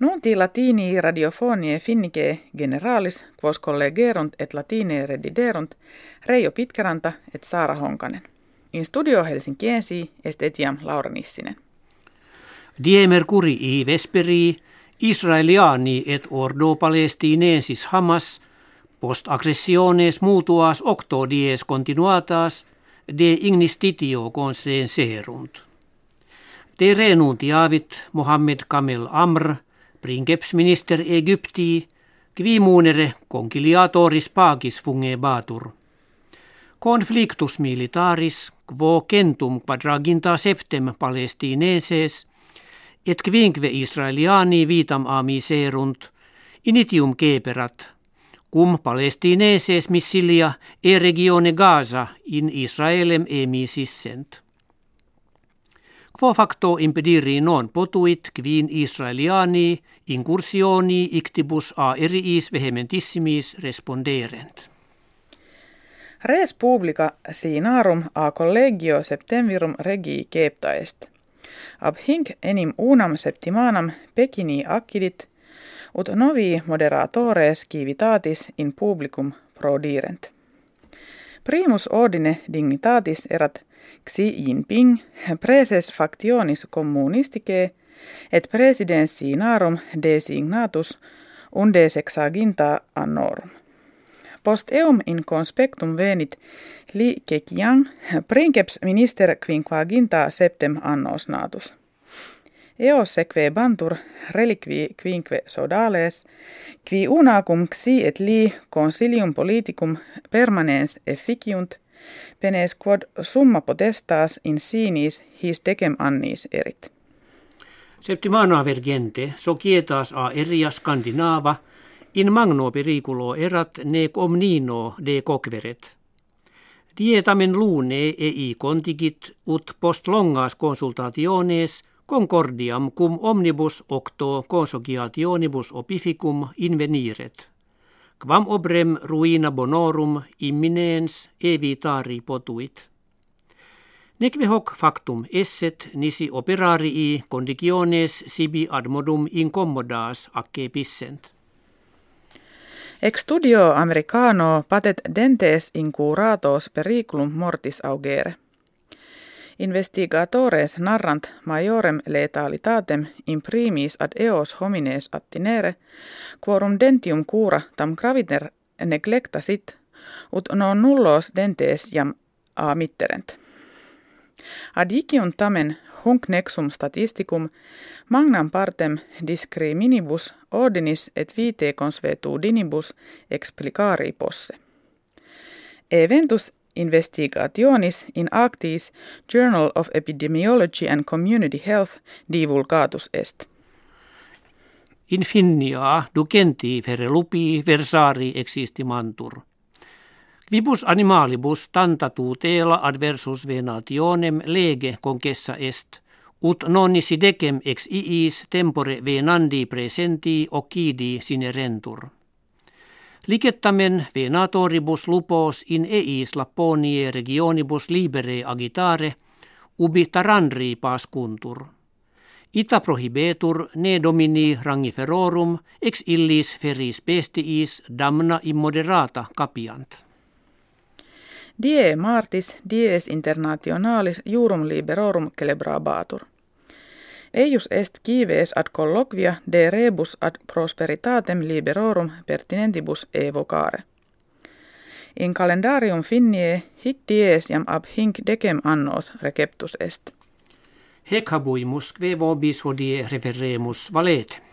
Nunti latini radiofonie finnike generalis quos collegerunt et latine rediderunt Reijo Pitkäranta et Saara Honkanen. In studio Helsinkiensi est etiam Laura Nissinen. Die mercurii vesperi Israeliani et ordo palestinensis Hamas post aggressiones mutuas octo dies continuatas de ignistitio serunt. De renuntiavit Mohammed Kamel Amr – Princeps-minister Egyptii, quimunere conciliatoris pagis fungebatur. Conflictus militaris quo centum quadraginta septem palestineses et quinque israeliani vitam amiserunt initium keperat cum palestineses missilia e regione Gaza in Israelem emisissent. Quo facto impediri non potuit quin Israeliani incursioni ictibus a eriis vehementissimis responderent. Res publica sinarum a collegio septemvirum regii cepta est. Ab hinc enim unam septimanam pekini accidit, ut novi moderatores civitatis in publicum prodirent. Primus ordine dignitatis erat Xi Jinping preses factionis communistike et narum designatus unde sexaginta annorum. Post eum in conspectum venit Li Keqiang, princeps minister quinquaginta septem annos natus. Eos seque bantur reliqui quinque sodales, qui unacum xi et li consilium politicum permanens efficiunt – penes quod summa potestas in sinis his decem annis erit. Septimana vergente societas a eria Skandinava in magno periculo erat ne omnino de coqueret. Dietamen lune ei contigit ut post longas consultationes concordiam cum omnibus octo consociationibus opificum inveniret quam obrem ruina bonorum imminens evitari potuit. Neque hoc factum esset nisi operarii conditiones sibi ad modum incommodas acce pissent. Ex studio americano patet dentes incuratos periculum mortis augere – Investigatores narrant majorem letalitatem imprimis ad eos homines attinere, quorum dentium cura tam graviter neglecta sit, ut non nullos dentes jam a mitterent. Adicium tamen hunc nexum statisticum magnam partem discriminibus ordinis et vitae consuetudinibus explicari posse. Eventus investigationis in actis Journal of Epidemiology and Community Health divulgatus est. Infinia ducenti fere lupi versari existimantur. Quibus animalibus tanta tutela adversus venationem lege concessa est, ut nonnisi decem ex iis tempore venandi presenti occidi sine rentur. Licettamen venatoribus lupos in eis Lapponie regionibus libere agitare, ubi tarandri pascuntur. Ita prohibetur ne domini rangiferorum ex illis feris bestiis damna immoderata capiant. Die martis dies internationalis jurum liberorum celebrabatur. Eius est kives ad colloquia de rebus ad prosperitatem liberorum pertinentibus evocare. In calendarium finnie hic dies jam ab hinc decem annos receptus est. Hec habuimus kve vobis hodie referemus valete.